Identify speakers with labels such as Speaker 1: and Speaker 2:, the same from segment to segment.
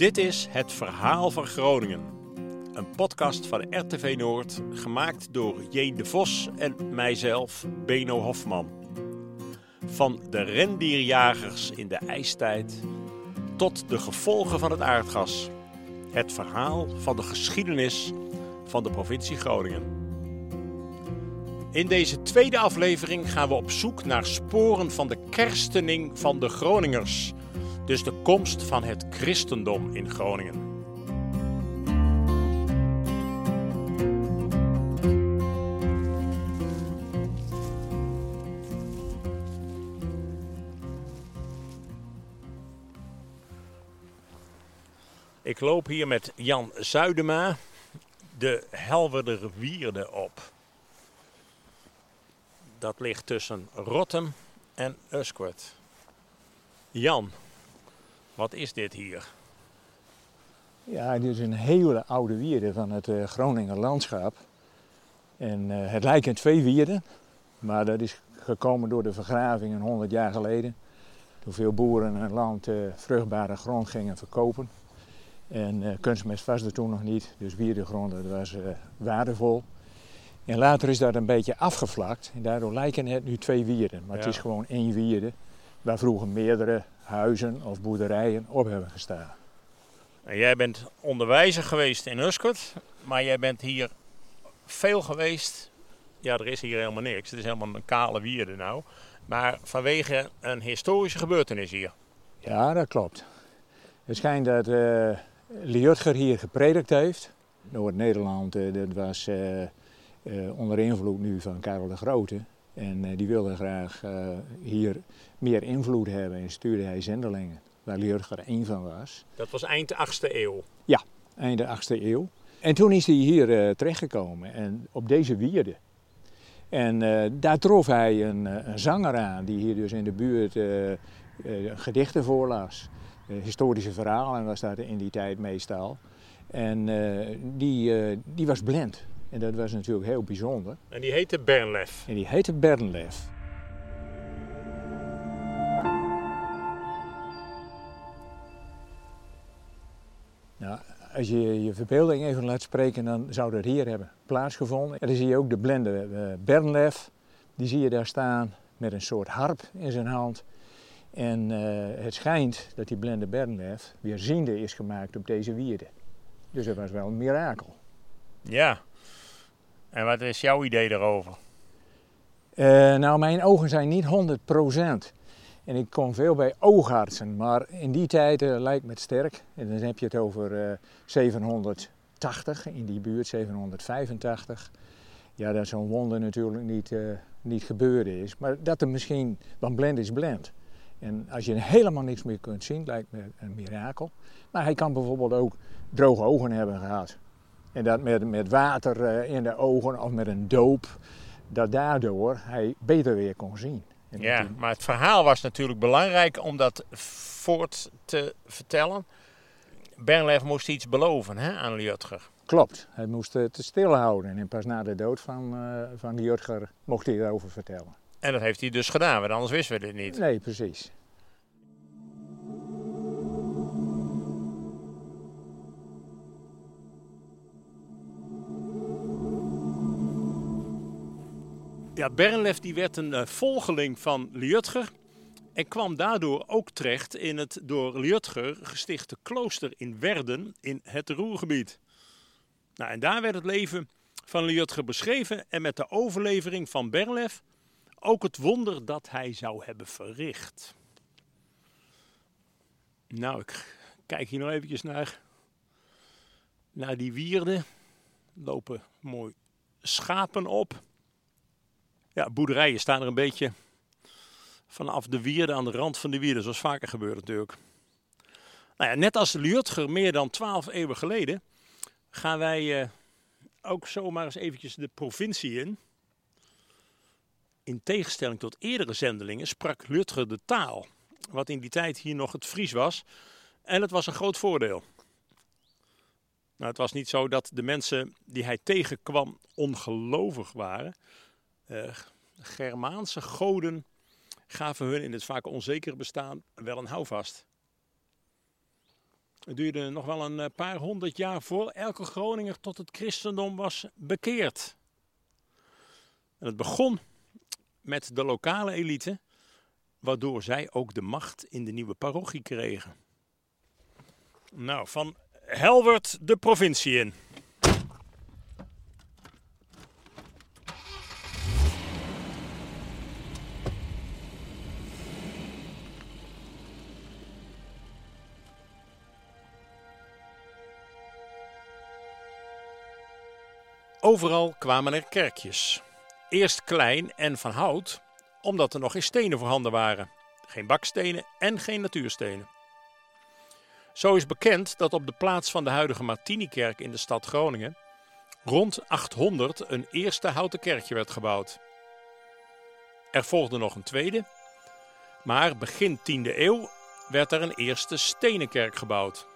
Speaker 1: Dit is Het Verhaal van Groningen. Een podcast van RTV Noord, gemaakt door J. de Vos en mijzelf, Beno Hofman. Van de rendierjagers in de ijstijd tot de gevolgen van het aardgas. Het verhaal van de geschiedenis van de provincie Groningen. In deze tweede aflevering gaan we op zoek naar sporen van de kerstening van de Groningers. Dus de komst van het christendom in Groningen. Ik loop hier met Jan Zuidema de Helwerder Wierde op. Dat ligt tussen Rotterdam en Usquert. Jan, wat is dit hier?
Speaker 2: Ja, dit is een hele oude wierde van het uh, Groninger landschap. En uh, het lijken twee wierden, maar dat is gekomen door de vergravingen 100 jaar geleden. Toen veel boeren hun land uh, vruchtbare grond gingen verkopen. En kunstmest was er toen nog niet, dus wierdegrond dat was waardevol. En later is dat een beetje afgevlakt en daardoor lijken het nu twee wierden. Maar ja. het is gewoon één wierde waar vroeger meerdere huizen of boerderijen op hebben gestaan.
Speaker 1: En jij bent onderwijzer geweest in Uskert, maar jij bent hier veel geweest. Ja, er is hier helemaal niks. Het is helemaal een kale wierde nou. Maar vanwege een historische gebeurtenis hier.
Speaker 2: Ja, dat klopt. Het schijnt dat uh, Liutger hier gepredikt heeft. Noord-Nederland, uh, dat was uh, onder invloed nu van Karel de Grote. En die wilde graag hier meer invloed hebben en stuurde hij zendelingen, waar Liutger één van was.
Speaker 1: Dat was eind 8e eeuw?
Speaker 2: Ja, eind 8e eeuw. En toen is hij hier terechtgekomen en op deze wierde. En uh, daar trof hij een, een, zanger aan die hier dus in de buurt uh, uh, gedichten voorlas. historische verhalen was dat in die tijd meestal. En die, die was blind. En dat was natuurlijk heel bijzonder.
Speaker 1: En die heette Bernlef?
Speaker 2: En die heette Bernlef. Nou, als je je verbeelding even laat spreken, dan zou dat hier hebben plaatsgevonden. En dan zie je ook de blinde uh, Bernlef. Die zie je daar staan met een soort harp in zijn hand. En uh, het schijnt dat die blinde Bernlef weer ziende is gemaakt op deze wierde. Dus dat was wel een mirakel.
Speaker 1: Ja. En wat is jouw idee daarover?
Speaker 2: Uh, nou, mijn ogen zijn niet 100%. En ik kom veel bij oogartsen, maar in die tijd lijkt me het sterk. En dan heb je het over uh, 780 in die buurt, 785. Ja, dat zo'n wonder natuurlijk niet, uh, niet gebeurd is. Maar dat er misschien, want blend is blend. En als je helemaal niks meer kunt zien, lijkt me een mirakel. Maar hij kan bijvoorbeeld ook droge ogen hebben gehad. En dat met, met water in de ogen of met een doop, dat daardoor hij beter weer kon zien.
Speaker 1: Ja, maar het verhaal was natuurlijk belangrijk om dat voort te vertellen. Bernlef moest iets beloven hè, aan Liutger.
Speaker 2: Klopt, hij moest het stilhouden. En pas na de dood van, uh, van Liutger mocht hij erover vertellen.
Speaker 1: En dat heeft hij dus gedaan, want anders wisten we dit niet.
Speaker 2: Nee, precies.
Speaker 1: Ja, Bernlef die werd een uh, volgeling van Liutger en kwam daardoor ook terecht in het door Liutger gestichte klooster in Werden in het Roergebied. Nou, en daar werd het leven van Liutger beschreven en met de overlevering van Bernlef ook het wonder dat hij zou hebben verricht. Nou, ik kijk hier nog eventjes naar, naar die wierden. Lopen mooi schapen op. Ja, boerderijen staan er een beetje vanaf de wierde aan de rand van de wierde, zoals vaker gebeurt natuurlijk. Nou ja, net als Liutger meer dan twaalf eeuwen geleden gaan wij uh, ook zomaar eens eventjes de provincie in. In tegenstelling tot eerdere zendelingen sprak Liutger de taal, wat in die tijd hier nog het Fries was. En het was een groot voordeel. Nou, het was niet zo dat de mensen die hij tegenkwam ongelovig waren. Uh, Germaanse goden gaven hun in het vaak onzekere bestaan wel een houvast. Het duurde nog wel een eh, paar honderd jaar voor elke Groninger tot het christendom was bekeerd. En het begon met de lokale elite, waardoor zij ook de macht in de nieuwe parochie kregen. Nou, van Helwert de provincie in. Overal kwamen er kerkjes. Eerst klein en van hout, omdat er nog geen stenen voorhanden waren. Geen bakstenen en geen natuurstenen. Zo is bekend dat op de plaats van de huidige Martinikerk in de stad Groningen rond 800 een eerste houten kerkje werd gebouwd. Er volgde nog een tweede, maar begin 10e eeuw werd er een eerste stenen kerk gebouwd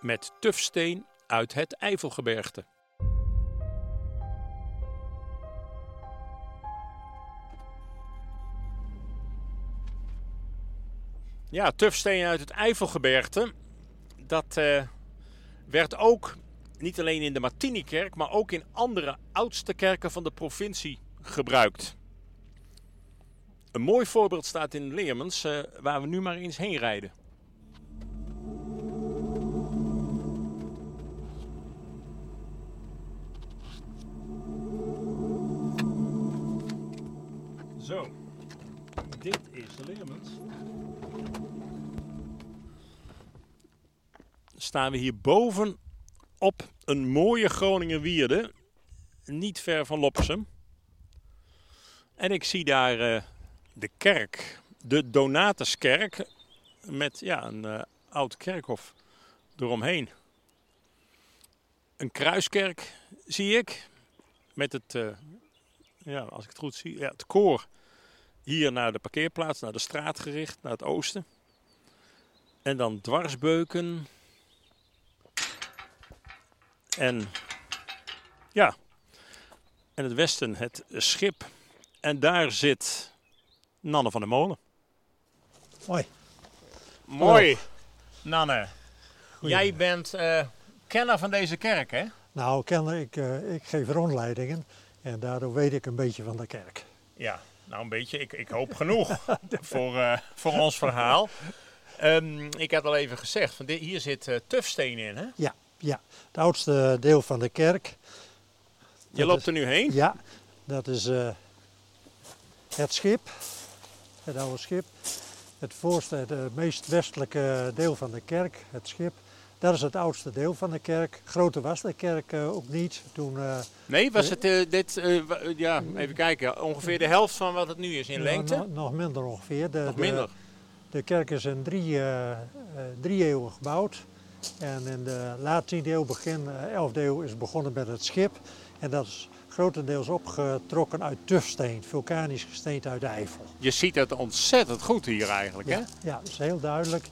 Speaker 1: met tufsteen uit het Eifelgebergte. Ja, tufsteen uit het Eifelgebergte. Dat eh, werd ook niet alleen in de Martinikerk, maar ook in andere oudste kerken van de provincie gebruikt. Een mooi voorbeeld staat in Leermens, eh, waar we nu maar eens heen rijden. Zo, dit is Leermens. Staan we hier boven op een mooie Groninger wierde, niet ver van Loppersum. En ik zie daar uh, de kerk, de Donatuskerk, met ja, een uh, oud kerkhof eromheen. Een kruiskerk zie ik, met het, uh, ja, als ik het goed zie, ja, het koor hier naar de parkeerplaats, naar de straat gericht, naar het oosten. En dan dwarsbeuken, en ja, en het westen het schip. En daar zit Nanne van der Molen.
Speaker 3: Mooi.
Speaker 1: Mooi, Nanne. Jij bent uh, kenner van deze kerk, hè?
Speaker 3: Nou, kenner, ik, uh, ik geef rondleidingen en daardoor weet ik een beetje van de kerk.
Speaker 1: Ja, nou een beetje. Ik, ik hoop genoeg voor, uh, voor ons verhaal. Um, ik had al even gezegd, van dit, hier zit tufsteen in, hè?
Speaker 3: Ja, ja, het oudste deel van de kerk.
Speaker 1: Je loopt er nu heen?
Speaker 3: Ja, dat is uh, het schip, het oude schip. Het voorste, het meest westelijke deel van de kerk, het schip. Dat is het oudste deel van de kerk. Grote was de kerk uh, ook niet. Toen, uh,
Speaker 1: nee, was het uh, dit, ja, even kijken, ongeveer de helft van wat het nu is in lengte?
Speaker 3: Nog, nog minder ongeveer. De,
Speaker 1: nog minder?
Speaker 3: De, de kerk is in drie, drie eeuwen gebouwd. En in de late 10e eeuw, begin 11e eh, eeuw is begonnen met het schip. En dat is grotendeels opgetrokken uit tufsteen, vulkanisch gesteente uit de Eifel.
Speaker 1: Je ziet het ontzettend goed hier eigenlijk,
Speaker 3: ja,
Speaker 1: hè?
Speaker 3: Ja, dat is heel duidelijk.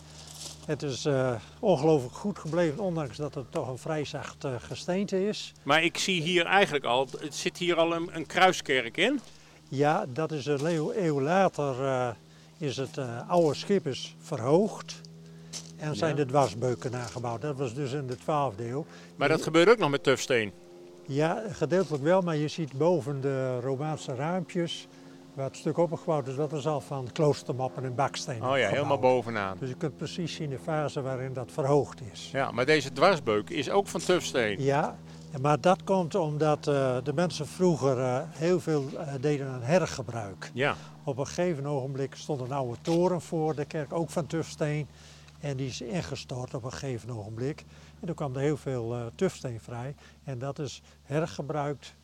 Speaker 3: Het is uh, ongelooflijk goed gebleven, ondanks dat het toch een vrij zacht uh, gesteente is.
Speaker 1: Maar ik zie hier eigenlijk al, het zit hier al een, een kruiskerk in.
Speaker 3: Ja, dat is een eeuw, later, uh, is het oude schip is verhoogd. En zijn de dwarsbeuken nagebouwd. Dat was dus in de 12e eeuw.
Speaker 1: Maar dat gebeurt ook nog met tufsteen?
Speaker 3: Ja, gedeeltelijk wel, maar je ziet boven de Romaanse raampjes waar het stuk opgebouwd is, dat is al van kloostermappen en bakstenen.
Speaker 1: Oh ja,
Speaker 3: gebouwd.
Speaker 1: helemaal bovenaan.
Speaker 3: Dus je kunt precies zien de fase waarin dat verhoogd is.
Speaker 1: Ja, maar deze dwarsbeuk is ook van tufsteen.
Speaker 3: Ja, maar dat komt omdat uh, de mensen vroeger uh, heel veel uh, deden aan hergebruik.
Speaker 1: Ja.
Speaker 3: Op een gegeven ogenblik stond een oude toren voor de kerk, ook van tufsteen. En die is ingestort op een gegeven ogenblik. En toen kwam er heel veel uh, tufsteen vrij. En dat is hergebruikt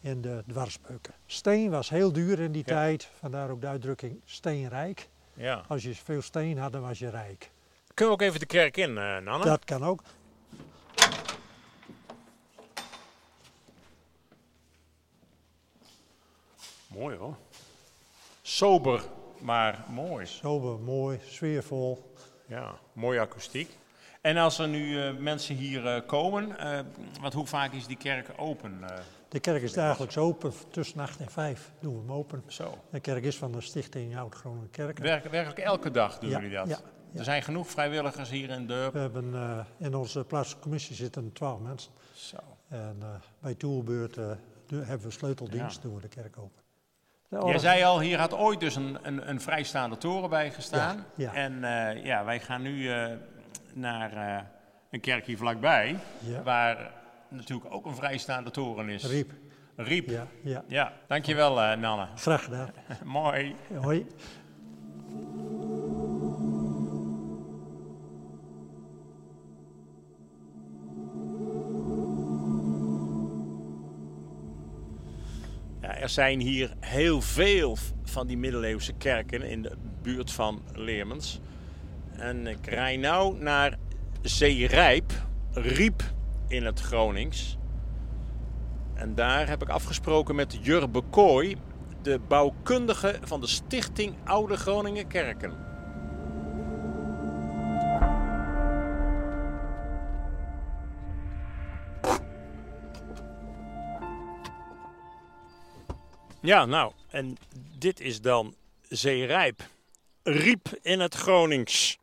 Speaker 3: in de dwarsbeuken. Steen was heel duur in die
Speaker 1: Ja.
Speaker 3: tijd. Vandaar ook de uitdrukking steenrijk.
Speaker 1: ja.
Speaker 3: Als je veel steen had, dan was je rijk.
Speaker 1: Kunnen we ook even de kerk in, eh Nanne?
Speaker 3: Dat kan ook.
Speaker 1: Mooi hoor. Sober, maar mooi.
Speaker 3: Sober, mooi, sfeervol.
Speaker 1: Ja, mooie akoestiek. En als er nu eh, mensen hier eh, komen, eh, wat, hoe vaak is die kerk open?
Speaker 3: De kerk is dagelijks open. Tussen 8 en 5 doen we hem open.
Speaker 1: zo.
Speaker 3: De kerk is van de stichting Oud-Groningen Kerken.
Speaker 1: Werk, werkelijk elke dag doen
Speaker 3: ja,
Speaker 1: jullie dat?
Speaker 3: Ja,
Speaker 1: Er zijn genoeg vrijwilligers hier in Durp.
Speaker 3: We hebben in onze plaatselijke commissie zitten 12 mensen.
Speaker 1: Zo.
Speaker 3: En bij toerbeurt doen- hebben we sleuteldienst, doen we de kerk open.
Speaker 1: Jij
Speaker 3: orgel-
Speaker 1: zei al, hier had ooit dus een, een, een vrijstaande toren bij gestaan.
Speaker 3: Ja, ja.
Speaker 1: En eh, ja, wij gaan nu eh, naar eh, een kerk hier vlakbij,
Speaker 3: Ja.
Speaker 1: waar natuurlijk ook een vrijstaande toren is.
Speaker 3: Riep.
Speaker 1: Riep. Ja,
Speaker 3: Ja, ja.
Speaker 1: dankjewel Nanne.
Speaker 3: Graag gedaan.
Speaker 1: Mooi.
Speaker 3: Hoi.
Speaker 1: Er zijn hier heel veel van die middeleeuwse kerken in de buurt van Leermens. En ik rij nou naar Zeerijp, Riep in het Gronings. En daar heb ik afgesproken met Jurbe Kooi, de bouwkundige van de Stichting Oude Groningen Kerken. Ja, nou, en dit is dan Zeerijp. Riep in het Gronings.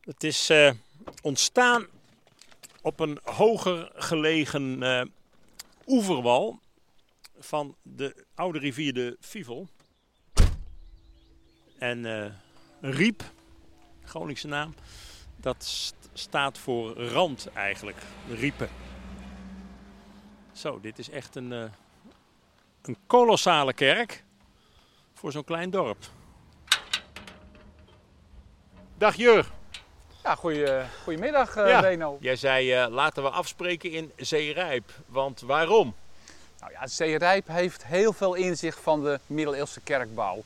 Speaker 1: Het is eh, ontstaan op een hoger gelegen eh, oeverwal van de oude rivier de Fivel. En eh, Riep, Groningse naam, dat st- staat voor rand eigenlijk, Riepen. Zo, dit is echt een, een kolossale kerk voor zo'n klein dorp. Dag Jur.
Speaker 4: Ja, goeie, goedemiddag eh
Speaker 1: Ja.
Speaker 4: Reno.
Speaker 1: Jij zei eh, laten we afspreken in Zeerijp. Want waarom?
Speaker 4: Nou ja, Zeerijp heeft heel veel inzicht van de middeleeuwse kerkbouw.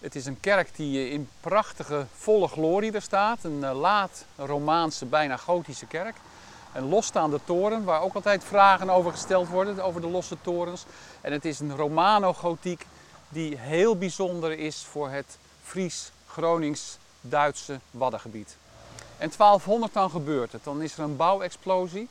Speaker 4: Het is een kerk die eh, in prachtige volle glorie er staat. Een eh, laat Romaanse, bijna gotische kerk. Een losstaande toren waar ook altijd vragen over gesteld worden, over de losse torens. En het is een Romano-gotiek die heel bijzonder is voor het Fries-Gronings-Duitse Waddengebied. En 1200 dan gebeurt het. Dan is er een bouwexplosie.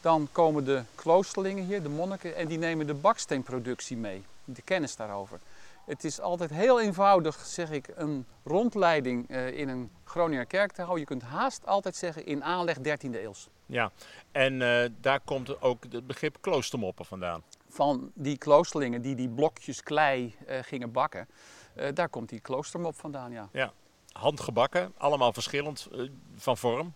Speaker 4: Dan komen de kloosterlingen hier, de monniken, en die nemen de baksteenproductie mee. De kennis daarover. Het is altijd heel eenvoudig, zeg ik, een rondleiding eh, in een Groninger kerk te houden. Je kunt haast altijd zeggen in aanleg 13e eeuws.
Speaker 1: Ja, en eh, daar komt ook het begrip kloostermoppen vandaan.
Speaker 4: Van die kloosterlingen die die blokjes klei eh, gingen bakken, daar komt die kloostermop vandaan, ja.
Speaker 1: Handgebakken, allemaal verschillend van vorm.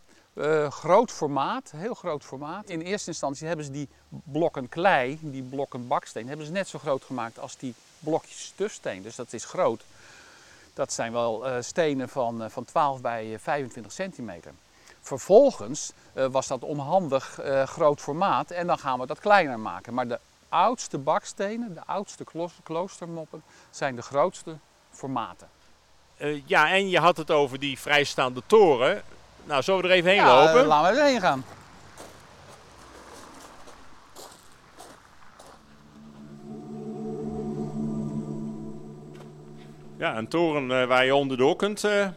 Speaker 4: Groot formaat, heel groot formaat. In eerste instantie hebben ze die blokken klei, die blokken baksteen, hebben ze net zo groot gemaakt als die blokjes tufsteen. Dus dat is groot. Dat zijn wel eh, stenen van, eh, van 12 bij eh, 25 centimeter. Vervolgens eh, was dat onhandig eh, groot formaat en dan gaan we dat kleiner maken. Maar de oudste bakstenen, de oudste kloostermoppen, zijn de grootste formaten.
Speaker 1: Eh, ja, en je had het over die vrijstaande toren. Nou, zullen we er even heen
Speaker 4: Ja,
Speaker 1: lopen?
Speaker 4: eh, laten we erheen gaan.
Speaker 1: Ja, een toren eh, waar je onderdoor kunt eh,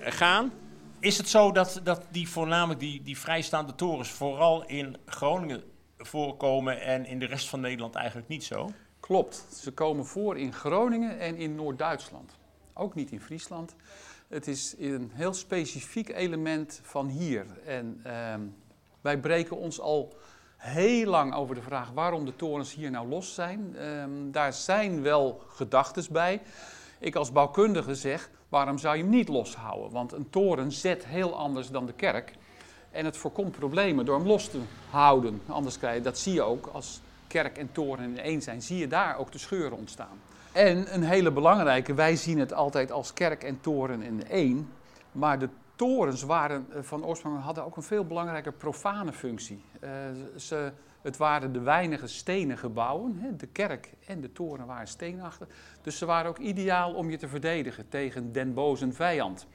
Speaker 1: gaan. Is het zo dat, dat die voornamelijk die, die vrijstaande torens vooral in Groningen voorkomen en in de rest van Nederland eigenlijk niet zo?
Speaker 4: Klopt. Ze komen voor in Groningen en in Noord-Duitsland. Ook niet in Friesland. Het is een heel specifiek element van hier. En ehm, wij breken ons al heel lang over de vraag waarom de torens hier nou los zijn. Ehm, daar zijn wel gedachten bij. Ik als bouwkundige zeg, waarom zou je hem niet loshouden? Want een toren zet heel anders dan de kerk. En het voorkomt problemen door hem los te houden. Anders krijg je, dat zie je ook als kerk en toren in één zijn, zie je daar ook de scheuren ontstaan. En een hele belangrijke, wij zien het altijd als kerk en toren in één. Maar de torens waren eh, van oorsprong hadden ook een veel belangrijker profane functie. Eh, ze, het waren de weinige stenen gebouwen. Hè. De kerk en de toren waren steenachtig. Dus ze waren ook ideaal om je te verdedigen tegen den bozen vijand.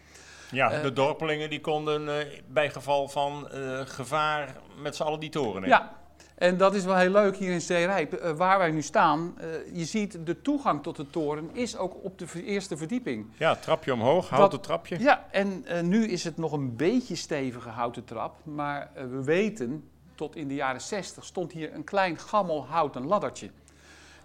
Speaker 1: Ja,
Speaker 4: Eh,
Speaker 1: de dorpelingen die konden eh, bij geval van eh, gevaar met z'n allen die toren in.
Speaker 4: Ja, en dat is wel heel leuk hier in Zeerijp, waar wij nu staan. je ziet, de toegang tot de toren is ook op de eerste verdieping.
Speaker 1: Ja, trapje omhoog, houten trapje.
Speaker 4: Ja, en nu is het nog een beetje stevige houten trap. Maar we weten, tot in de jaren 60 stond hier een klein gammel houten laddertje.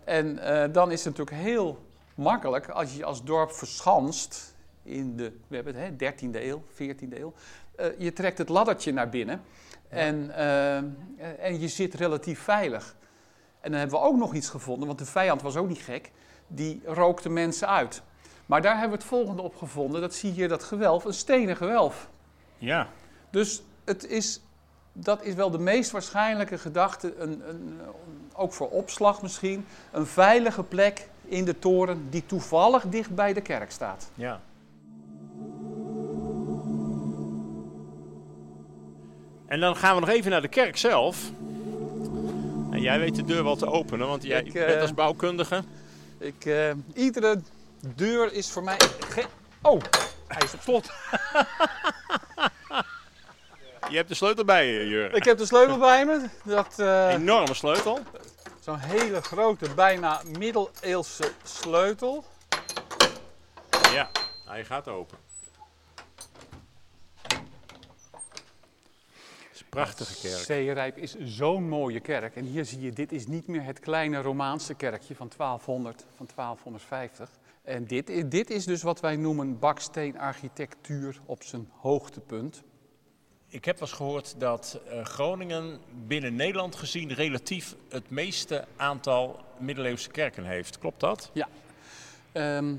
Speaker 4: En eh, dan is het natuurlijk heel makkelijk als je als dorp verschanst in de, we hebben het, hè, 13e eeuw, 14e eeuw. Eh, je trekt het laddertje naar binnen en, eh, en je zit relatief veilig. En dan hebben we ook nog iets gevonden, want de vijand was ook niet gek. Die rookte mensen uit. Maar daar hebben we het volgende op gevonden. Dat zie je hier, dat gewelf, een stenen gewelf.
Speaker 1: Ja.
Speaker 4: Dus het is, dat is wel de meest waarschijnlijke gedachte, een, een, ook voor opslag misschien, een veilige plek in de toren die toevallig dicht bij de kerk staat.
Speaker 1: Ja. En dan gaan we nog even naar de kerk zelf. En jij weet de deur wel te openen, want jij
Speaker 4: Ik, eh,
Speaker 1: bent als bouwkundige.
Speaker 4: Ik, eh, iedere deur is voor mij. Oh, hij is op slot.
Speaker 1: Je hebt de sleutel bij je, Jurgen.
Speaker 4: Ik heb de sleutel bij me. Dat, eh,
Speaker 1: Enorme sleutel.
Speaker 4: Zo'n hele grote, bijna middeleeuwse sleutel.
Speaker 1: Ja, hij gaat open. Het is een prachtige kerk.
Speaker 4: Zeerijp is zo'n mooie kerk. En hier zie je, dit is niet meer het kleine Romaanse kerkje van 1200, van 1250. En dit, dit is dus wat wij noemen baksteenarchitectuur op zijn hoogtepunt.
Speaker 1: Ik heb wel eens gehoord dat eh, Groningen binnen Nederland gezien relatief het meeste aantal middeleeuwse kerken heeft. Klopt dat?
Speaker 4: Ehm,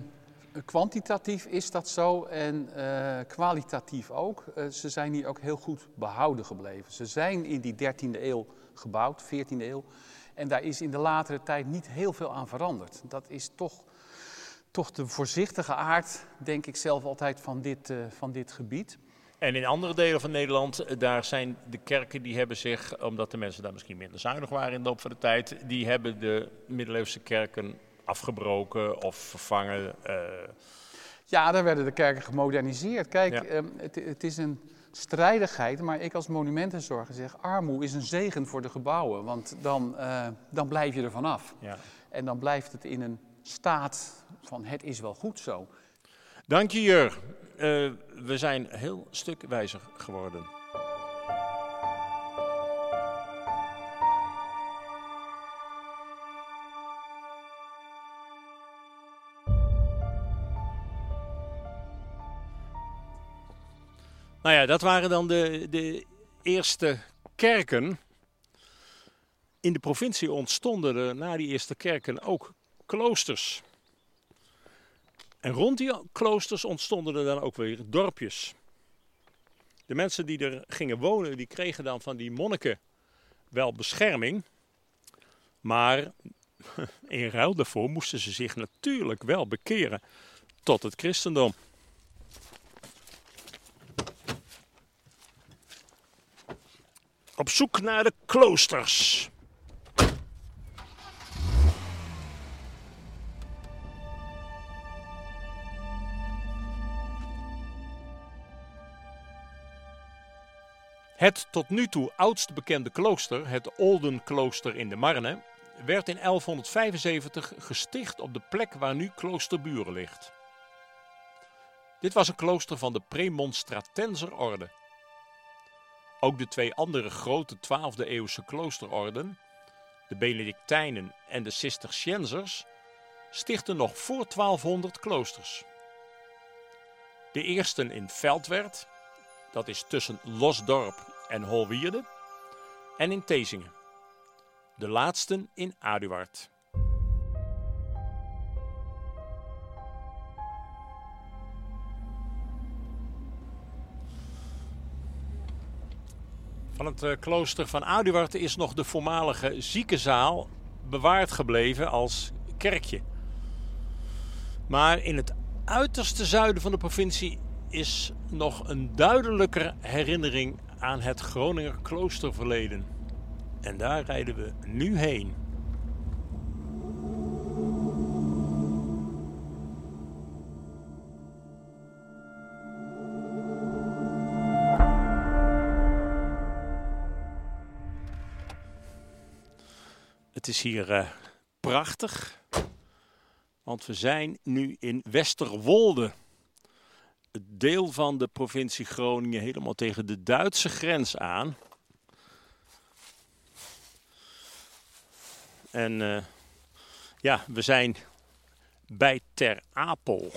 Speaker 4: kwantitatief is dat zo en eh, kwalitatief ook. Eh, ze zijn hier ook heel goed behouden gebleven. Ze zijn in die 13e eeuw gebouwd, 14e eeuw. En daar is in de latere tijd niet heel veel aan veranderd. Dat is toch, toch de voorzichtige aard, denk ik zelf altijd, van dit, van dit gebied.
Speaker 1: En in andere delen van Nederland, eh, daar zijn de kerken die hebben zich, omdat de mensen daar misschien minder zuinig waren in de loop van de tijd, die hebben de middeleeuwse kerken afgebroken of vervangen. eh,
Speaker 4: Ja, daar werden de kerken gemoderniseerd. Kijk,
Speaker 1: Ja.
Speaker 4: ehm, het, het is een strijdigheid, maar ik als monumentenzorger zeg, armoe is een zegen voor de gebouwen, want dan, eh, dan blijf je er vanaf.
Speaker 1: ja.
Speaker 4: En dan blijft het in een staat van het is wel goed zo.
Speaker 1: Dank je, Jur. Eh, we zijn heel stuk wijzer geworden. Nou ja, dat waren dan de, de eerste kerken. In de provincie ontstonden er na die eerste kerken ook kloosters. En rond die kloosters ontstonden er dan ook weer dorpjes. De mensen die er gingen wonen, die kregen dan van die monniken wel bescherming. Maar in ruil daarvoor moesten ze zich natuurlijk wel bekeren tot het christendom. Op zoek naar de kloosters. Het tot nu toe oudst bekende klooster, het Oldenklooster in de Marne, werd in 1175 gesticht op de plek waar nu Kloosterburen ligt. Dit was een klooster van de Premonstratenser orde. Ook de twee andere grote 12e eeuwse kloosterorden, de Benedictijnen en de Cisterciensers, stichten nog voor 1200 kloosters. De eerste in Veldwerd, dat is tussen Losdorp en Holwierde, en in Tezingen. De laatste in Aduard. Van het eh, klooster van Aduard is nog de voormalige ziekenzaal bewaard gebleven als kerkje. Maar in het uiterste zuiden van de provincie is nog een duidelijker herinnering aan het Groninger kloosterverleden. En daar rijden we nu heen. Het is hier eh, prachtig, want we zijn nu in Westerwolde het deel van de provincie Groningen helemaal tegen de Duitse grens aan. En eh, ja, we zijn bij Ter Apel.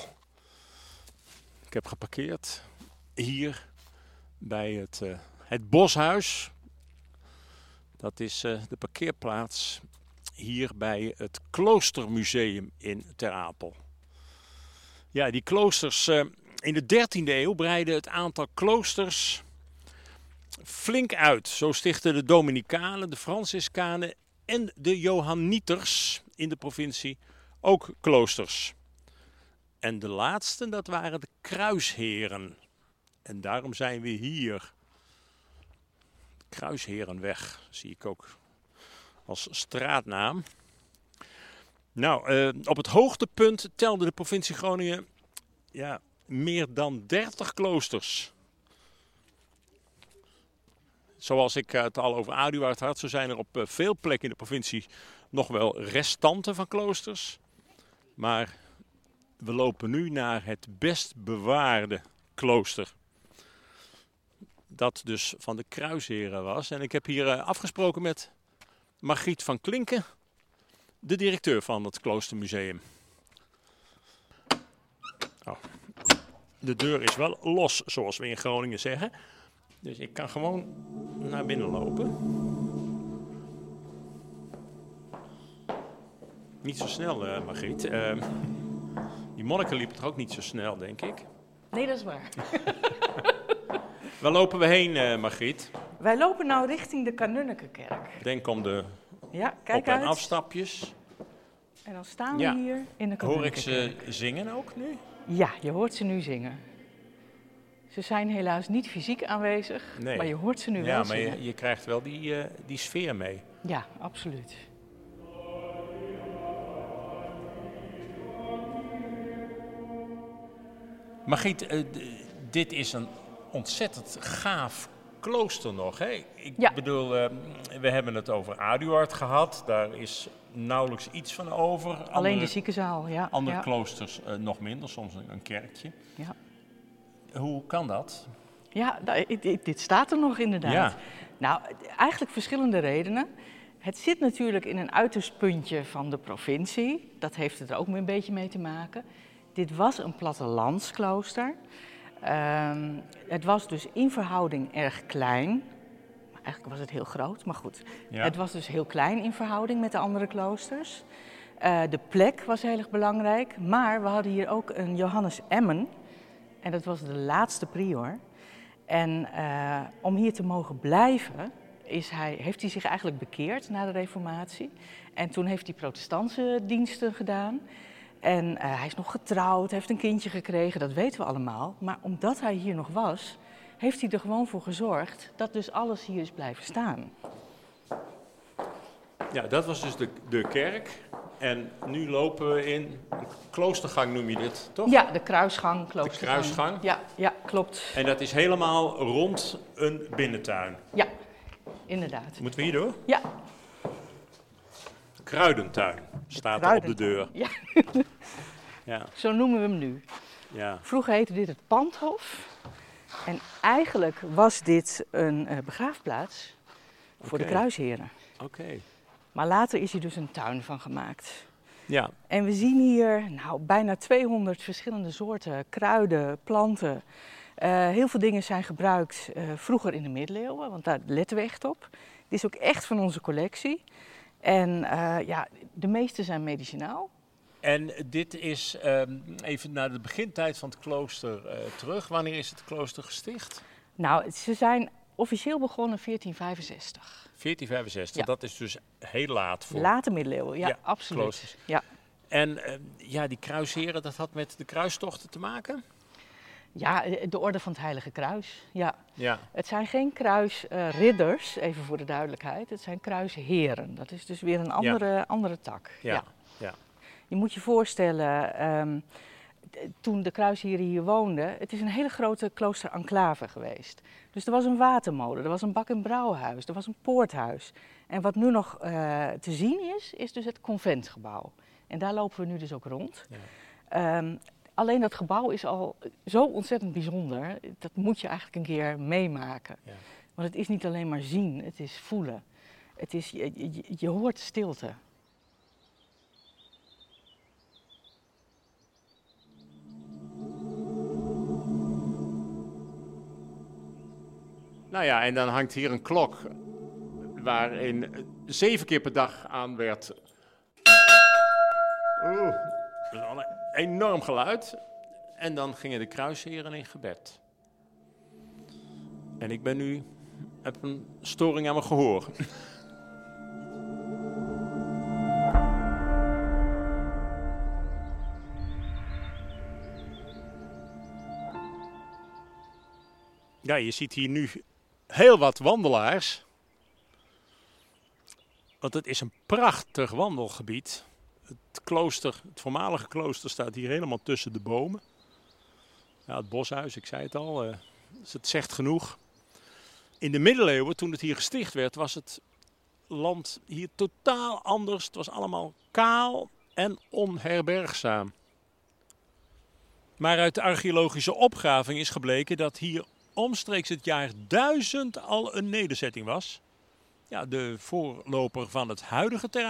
Speaker 1: Ik heb geparkeerd hier bij het, uh, het Boshuis. Dat is uh, de parkeerplaats hier bij het Kloostermuseum in Ter Apel. Ja, die kloosters in de 13e eeuw breidden het aantal kloosters flink uit. Zo stichten de Dominicanen, de Franciscanen en de Johannieters in de provincie ook kloosters. En de laatste, dat waren de kruisheren. En daarom zijn we hier. Kruisherenweg zie ik ook als straatnaam. Nou, uh, op het hoogtepunt telde de provincie Groningen ja, meer dan 30 kloosters. Zoals ik het al over Aduard had, zo zijn er op uh, veel plekken in de provincie nog wel restanten van kloosters. Maar we lopen nu naar het best bewaarde klooster. Dat dus van de kruisheren was. En ik heb hier uh, afgesproken met Margriet van Klinken, de directeur van het kloostermuseum. De deur is wel los, zoals we in Groningen zeggen. Dus ik kan gewoon naar binnen lopen. Niet zo snel, uh, Margriet. Uh, die monniken liepen toch ook niet zo snel, denk ik?
Speaker 5: Nee, dat is waar.
Speaker 1: Waar lopen we heen, uh, Margriet?
Speaker 5: Wij lopen nou richting de Kanunnekenkerk.
Speaker 1: Denk om de
Speaker 5: ja, kijk
Speaker 1: op- en
Speaker 5: uit.
Speaker 1: afstapjes.
Speaker 5: En dan staan we
Speaker 1: Ja.
Speaker 5: hier in de
Speaker 1: Hoor ik ze zingen ook nu?
Speaker 5: Ja, je hoort ze nu zingen. Ze zijn helaas niet fysiek aanwezig,
Speaker 1: Nee.
Speaker 5: maar je hoort ze nu
Speaker 1: Ja,
Speaker 5: wel
Speaker 1: maar
Speaker 5: zingen.
Speaker 1: je, je krijgt wel die, eh, die sfeer mee.
Speaker 5: Ja, absoluut.
Speaker 1: Margriet, eh, dit is een ontzettend gaaf klooster nog. Hè? Ik
Speaker 5: Ja.
Speaker 1: bedoel, eh, we hebben het over Aduard gehad. Daar is nauwelijks iets van over.
Speaker 5: Alleen
Speaker 1: andere,
Speaker 5: de ziekenzaal, ja.
Speaker 1: andere
Speaker 5: ja.
Speaker 1: kloosters eh, nog minder, soms een, een kerkje.
Speaker 5: Ja.
Speaker 1: Hoe kan dat?
Speaker 5: Ja, nou, dit, staat er nog inderdaad.
Speaker 1: Ja.
Speaker 5: Nou, eigenlijk verschillende redenen. Het zit natuurlijk in een uiterst puntje van de provincie. Dat heeft het er ook een beetje mee te maken. Dit was een plattelandsklooster. Ehm, het was dus in verhouding erg klein. Eigenlijk was het heel groot, maar goed.
Speaker 1: Ja.
Speaker 5: Het was dus heel klein in verhouding met de andere kloosters. Eh, de plek was heel erg belangrijk. Maar we hadden hier ook een Johannes Emmen. En dat was de laatste prior. En eh, om hier te mogen blijven, is hij, heeft hij zich eigenlijk bekeerd na de Reformatie. En toen heeft hij protestantse diensten gedaan. En eh, hij is nog getrouwd, heeft een kindje gekregen, dat weten we allemaal. Maar omdat hij hier nog was, heeft hij er gewoon voor gezorgd dat dus alles hier is blijven staan.
Speaker 1: Ja, dat was dus de, de kerk. En nu lopen we in een kloostergang, noem je dit, toch?
Speaker 5: Ja, de kruisgang, kloostergang.
Speaker 1: kruisgang?
Speaker 5: Ja, ja, klopt.
Speaker 1: En dat is helemaal rond een binnentuin.
Speaker 5: Ja, inderdaad.
Speaker 1: Moeten we hier door?
Speaker 5: Ja,
Speaker 1: Kruidentuin staat er op de deur.
Speaker 5: Ja,
Speaker 1: Ja,
Speaker 5: zo noemen we hem nu.
Speaker 1: ja.
Speaker 5: Vroeger heette dit het Pandhof. En eigenlijk was dit een eh, begraafplaats voor de kruisheren.
Speaker 1: Oké.
Speaker 5: Maar later is hier dus een tuin van gemaakt.
Speaker 1: Ja,
Speaker 5: En we zien hier nou, bijna 200 verschillende soorten kruiden, planten. Eh, heel veel dingen zijn gebruikt eh, vroeger in de middeleeuwen, want daar letten we echt op. Dit is ook echt van onze collectie. En eh, ja, de meeste zijn medicinaal.
Speaker 1: en dit is ehm, even naar de begintijd van het klooster eh, terug. Wanneer is het klooster gesticht?
Speaker 5: Nou, ze zijn officieel begonnen in 1465.
Speaker 1: 1465,
Speaker 5: Ja.
Speaker 1: dat is dus heel laat voor.
Speaker 5: Late middeleeuwen, ja,
Speaker 1: Ja,
Speaker 5: absoluut.
Speaker 1: kloosters.
Speaker 5: Ja.
Speaker 1: En ehm, ja, die kruisheren, dat had met de kruistochten te maken?
Speaker 5: Ja, de orde van het Heilige Kruis. Ja.
Speaker 1: Ja.
Speaker 5: Het zijn geen kruisridders, even voor de duidelijkheid. Het zijn kruisheren. Dat is dus weer een andere, andere tak.
Speaker 1: Ja. ja.
Speaker 5: Je moet je voorstellen, ehm, toen de kruisheren hier woonden, het is een hele grote klooster-enclave geweest. Dus er was een watermolen, er was een bak- en brouwhuis, er was een poorthuis. En wat nu nog eh, te zien is, is dus het conventgebouw. En daar lopen we nu dus ook rond.
Speaker 1: Ja.
Speaker 5: Ehm, alleen dat gebouw is al zo ontzettend bijzonder. Dat moet je eigenlijk een keer meemaken. Want het is niet alleen maar zien, het is voelen. Het is, je, je, je hoort stilte.
Speaker 1: Nou ja, en dan hangt hier een klok waarin zeven keer per dag aan werd. Oeh, dat is alle enorm geluid. En dan gingen de kruisheren in gebed. En ik ben nu, heb een storing aan mijn gehoor. Ja, je ziet hier nu heel wat wandelaars. Want het is een prachtig wandelgebied. Het klooster, het voormalige klooster staat hier helemaal tussen de bomen. Ja, het boshuis, ik zei het al, uh, dus het zegt genoeg. In de middeleeuwen, toen het hier gesticht werd, was het land hier totaal anders. Het was allemaal kaal en onherbergzaam. Maar uit de archeologische opgraving is gebleken dat hier omstreeks het jaar 1000 al een nederzetting was. Ja, de voorloper van het huidige Ter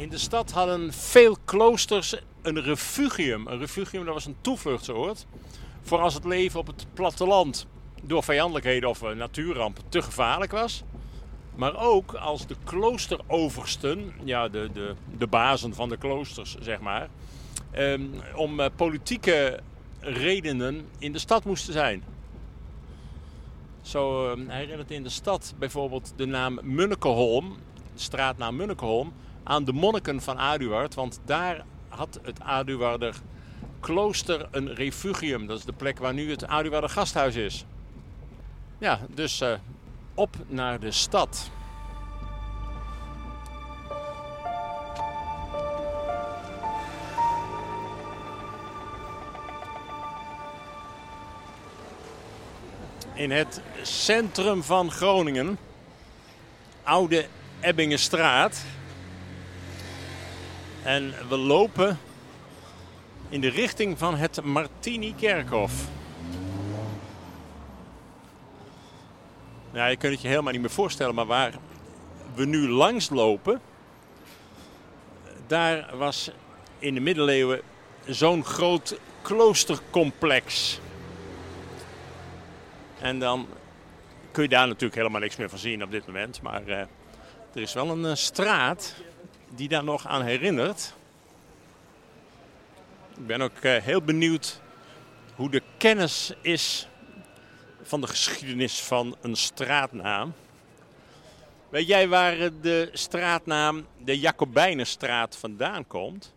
Speaker 1: In de stad hadden veel kloosters een refugium. Een refugium dat was een toevluchtsoord voor als het leven op het platteland door vijandelijkheden of natuurrampen te gevaarlijk was. Maar ook als de kloosteroversten, ja, de, de, de bazen van de kloosters, zeg maar, ehm, om uh, politieke redenen in de stad moesten zijn. Zo herinnert in de stad bijvoorbeeld de naam Munnekeholm, de straatnaam Munnekeholm, aan de monniken van Aduard. Want daar had het Aduarder klooster een refugium. Dat is de plek waar nu het Aduarder gasthuis is. Ja, dus uh, op naar de stad. In het centrum van Groningen, Oude Ebbingenstraat. En we lopen in de richting van het Martini-kerkhof. Nou, je kunt het je helemaal niet meer voorstellen, maar waar we nu langs lopen, daar was in de middeleeuwen zo'n groot kloostercomplex. En dan kun je daar natuurlijk helemaal niks meer van zien op dit moment. Maar uh, er is wel een uh, straat die daar nog aan herinnert. Ik ben ook uh, heel benieuwd hoe de kennis is van de geschiedenis van een straatnaam. Weet jij waar de straatnaam de Jacobijnenstraat vandaan komt?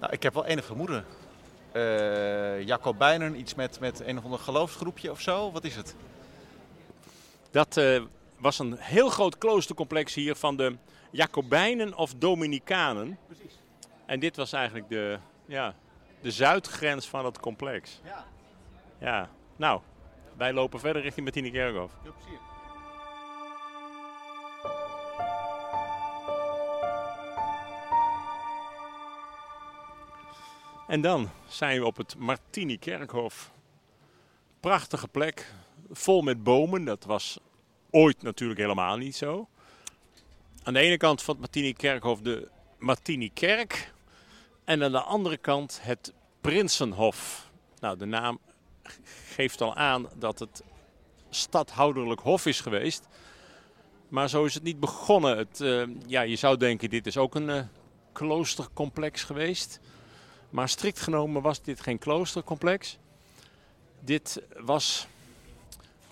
Speaker 6: Nou, ik heb wel enig vermoeden. Uh, Jacobijnen, iets met, met een of ander geloofsgroepje of zo? Wat is het?
Speaker 1: Dat uh, was een heel groot kloostercomplex hier van de Jacobijnen of Dominicanen. Precies. En dit was eigenlijk de, ja, de zuidgrens van het complex. Ja. Ja, nou, wij lopen verder richting Martine Kerkhof. Plezier. En dan zijn we op het Martini Kerkhof. Prachtige plek, vol met bomen. Dat was ooit natuurlijk helemaal niet zo. Aan de ene kant van het Martini Kerkhof de Martini Kerk. En aan de andere kant het Prinsenhof. Nou, de naam geeft al aan dat het stadhouderlijk hof is geweest. Maar zo is het niet begonnen. Het, uh, ja, je zou denken, dit is ook een uh, kloostercomplex geweest. Maar strikt genomen was dit geen kloostercomplex. Dit was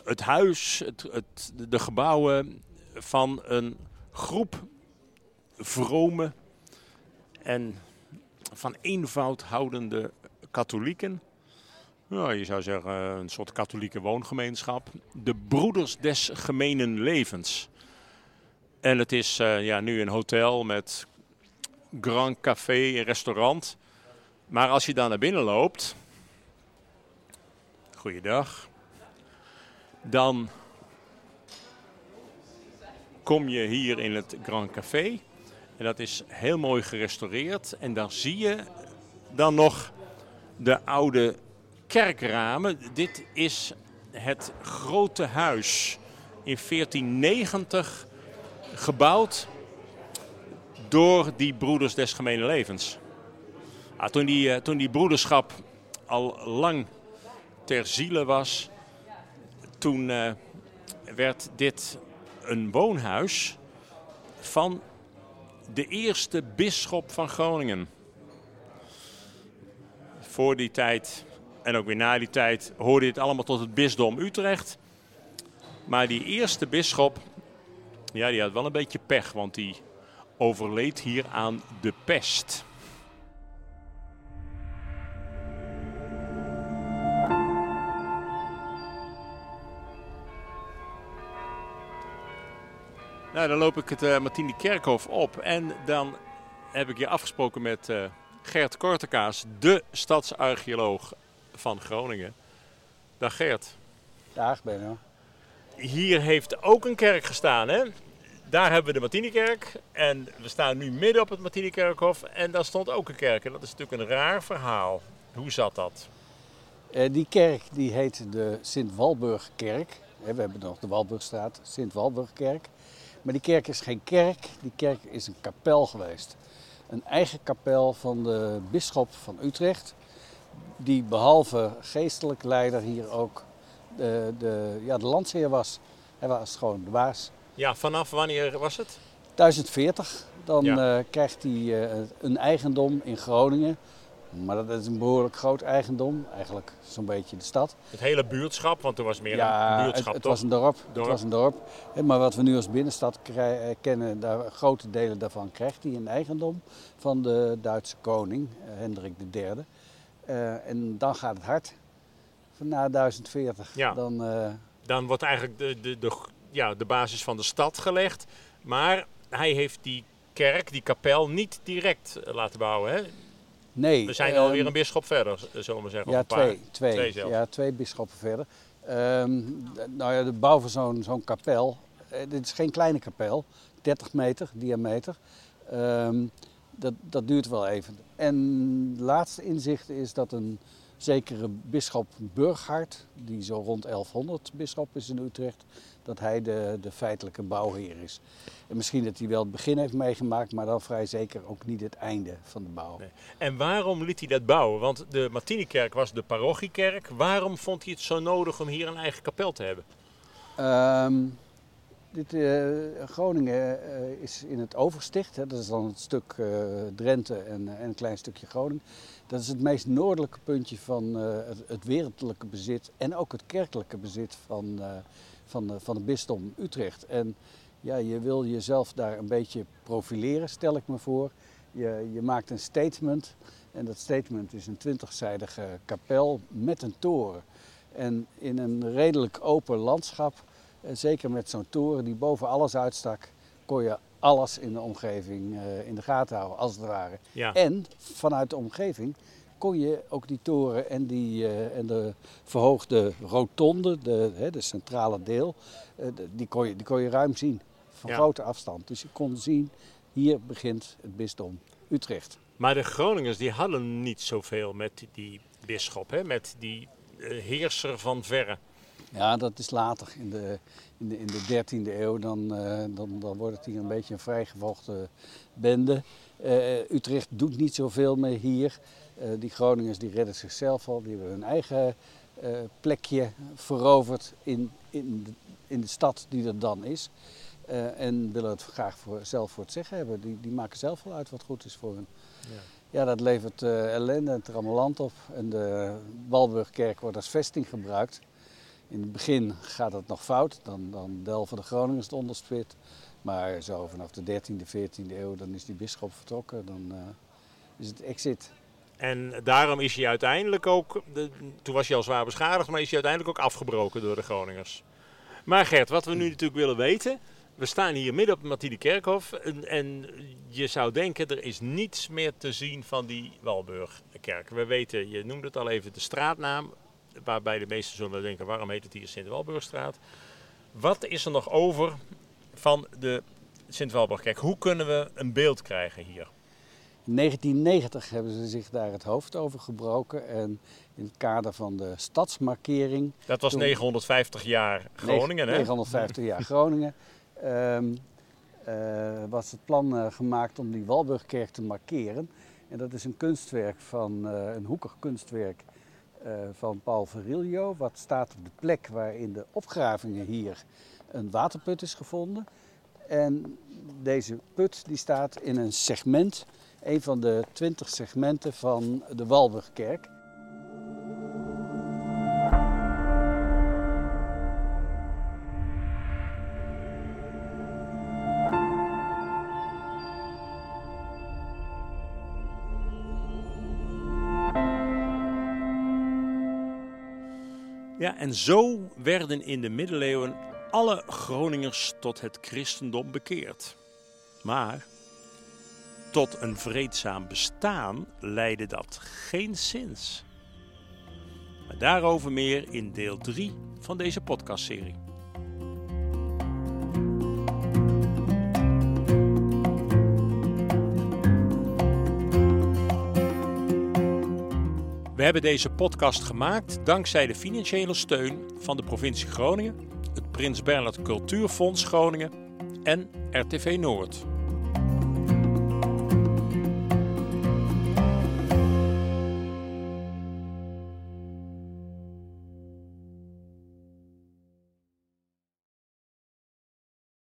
Speaker 1: het huis, het, het, de gebouwen van een groep vrome en van eenvoud houdende katholieken. Je zou zeggen een soort katholieke woongemeenschap. De Broeders des Gemenen Levens. En het is uh, ja, nu een hotel met grand café en restaurant. Maar als je daar naar binnen loopt, goeiedag, dan kom je hier in het Grand Café. En dat is heel mooi gerestaureerd. En daar zie je dan nog de oude kerkramen. Dit is het grote huis in 1490 gebouwd door die broeders des gemene levens. Ah, toen, die, eh, toen die broederschap al lang ter ziele was, toen eh, werd dit een woonhuis van de eerste bisschop van Groningen. Voor die tijd en ook weer na die tijd hoorde dit allemaal tot het bisdom Utrecht. Maar die eerste bisschop, ja, die had wel een beetje pech, want die overleed hier aan de pest. Nou, dan loop ik het uh, Martini Kerkhof op en dan heb ik hier afgesproken met uh, Gert Kortekaas, de stadsarcheoloog van Groningen. Dag Gert.
Speaker 7: Dag Benno.
Speaker 1: Hier heeft ook een kerk gestaan, hè? Daar hebben we de Martinikerk en we staan nu midden op het Martinikerkhof en daar stond ook een kerk. En dat is natuurlijk een raar verhaal. Hoe zat dat?
Speaker 7: Uh, die kerk die heet de Sint-Walburgkerk. We hebben nog de Walburgstraat, Sint-Walburgkerk. Maar die kerk is geen kerk, die kerk is een kapel geweest. Een eigen kapel van de bisschop van Utrecht. Die behalve geestelijk leider hier ook de, de, ja, de landsheer was. Hij was gewoon de baas.
Speaker 1: Ja, vanaf wanneer was het?
Speaker 7: 1040. Dan ja. uh, krijgt hij uh, een eigendom in Groningen. Maar dat is een behoorlijk groot eigendom. Eigenlijk zo'n beetje de stad.
Speaker 1: Het hele buurtschap, want er was meer
Speaker 7: ja,
Speaker 1: een buurtschap,
Speaker 7: het, het
Speaker 1: toch?
Speaker 7: was een dorp.
Speaker 1: dorp.
Speaker 7: Het was een dorp. Maar wat we nu als binnenstad krijgen, kennen, daar, grote delen daarvan krijgt hij een eigendom van de Duitse koning, Hendrik III. Uh, en dan gaat het hard. Van na 1040.
Speaker 1: Ja.
Speaker 7: Dan, uh,
Speaker 1: dan wordt eigenlijk de, de, de, ja, de basis van de stad gelegd. Maar hij heeft die kerk, die kapel, niet direct laten bouwen. Hè?
Speaker 7: Nee.
Speaker 1: We zijn alweer een bisschop verder, zullen we zeggen.
Speaker 7: Ja, twee. Twee,
Speaker 1: Twee zelfs.
Speaker 7: ja, twee bisschoppen verder. Um, nou ja, de bouw van zo'n zo'n kapel. eh, dit is geen kleine kapel, 30 meter diameter. Um, dat, dat duurt wel even. En het laatste inzicht is dat een zekere bisschop Burghard, die zo rond 1100 bisschop is in Utrecht, dat hij de, de feitelijke bouwheer is. En misschien dat hij wel het begin heeft meegemaakt, maar dan vrij zeker ook niet het einde van de bouw.
Speaker 1: Nee. En waarom liet hij dat bouwen? Want de Martinikerk was de parochiekerk. Waarom vond hij het zo nodig om hier een eigen kapel te hebben?
Speaker 7: Um, dit, uh, Groningen uh, is in het Oversticht, hè, dat is dan het stuk uh, Drenthe en, en, een klein stukje Groningen. Dat is het meest noordelijke puntje van het, het, wereldlijke bezit en ook het kerkelijke bezit van, van, van het bisdom Utrecht. En ja, je wil jezelf daar een beetje profileren, stel ik me voor. Je, je maakt een statement en dat statement is een twintigzijdige kapel met een toren. En in een redelijk open landschap en zeker met zo'n toren die boven alles uitstak, kon je alles in de omgeving uh, in de gaten houden, als het ware.
Speaker 1: Ja.
Speaker 7: En vanuit de omgeving kon je ook die toren en, die, uh, en de verhoogde rotonde, de, hè, de centrale deel, uh, die, kon je, die kon je ruim zien. Van
Speaker 1: Ja.
Speaker 7: grote afstand. Dus je kon zien, hier begint het bisdom Utrecht.
Speaker 1: Maar de Groningers die hadden niet zoveel met die bisschop, hè? met die eh, heerser van verre.
Speaker 7: Ja, dat is later. In de, in de, in de 13e eeuw dan, eh, dan, dan wordt het hier een beetje een vrijgevochten bende. Eh, Utrecht doet niet zoveel meer hier. Eh, die Groningers die redden zichzelf al. Die hebben hun eigen eh, plekje veroverd in, in, de, in de stad die er dan is. Eh, en willen het graag voor, zelf voor het zeggen hebben. Die, die maken zelf wel uit wat goed is voor hen.
Speaker 1: Ja.
Speaker 7: Ja, dat levert eh, ellende en trammeland op. En de Walburgkerk wordt als vesting gebruikt. In het begin gaat het nog fout, dan, dan delven de Groningers het onderspit. Maar zo vanaf de 13e, 14e eeuw, dan is die bisschop vertrokken. Dan uh, is het exit.
Speaker 1: En daarom is hij uiteindelijk ook, de, toen was hij al zwaar beschadigd, maar is hij uiteindelijk ook afgebroken door de Groningers. Maar Gert, wat we nu natuurlijk willen weten, we staan hier midden op Martine Kerkhof en, en, je zou denken er is niets meer te zien van die Walburgkerk. We weten, je noemde het al even, de straatnaam, waarbij de meesten zullen denken waarom heet het hier Sint-Walburgstraat. Wat is er nog over van de Sint-Walburgkerk? Hoe kunnen we een beeld krijgen hier?
Speaker 7: In 1990 hebben ze zich daar het hoofd over gebroken en in het kader van de stadsmarkering.
Speaker 1: Dat was
Speaker 7: Toen-
Speaker 1: 950 jaar Groningen, hè?
Speaker 7: 950 jaar Groningen. Was het plan eh, gemaakt om die Walburgkerk te markeren. En dat is een kunstwerk van, eh, een hoekig kunstwerk van Paul Virilio. Wat staat op de plek waar in de opgravingen hier een waterput is gevonden. En deze put die staat in een segment, een van de twintig segmenten van de Walburgkerk.
Speaker 1: En zo werden in de middeleeuwen alle Groningers tot het christendom bekeerd. Maar tot een vreedzaam bestaan leidde dat geen zins. Maar daarover meer in deel 3 van deze podcastserie. We hebben deze podcast gemaakt dankzij de financiële steun van de provincie Groningen, het Prins Bernhard Cultuurfonds Groningen en RTV Noord.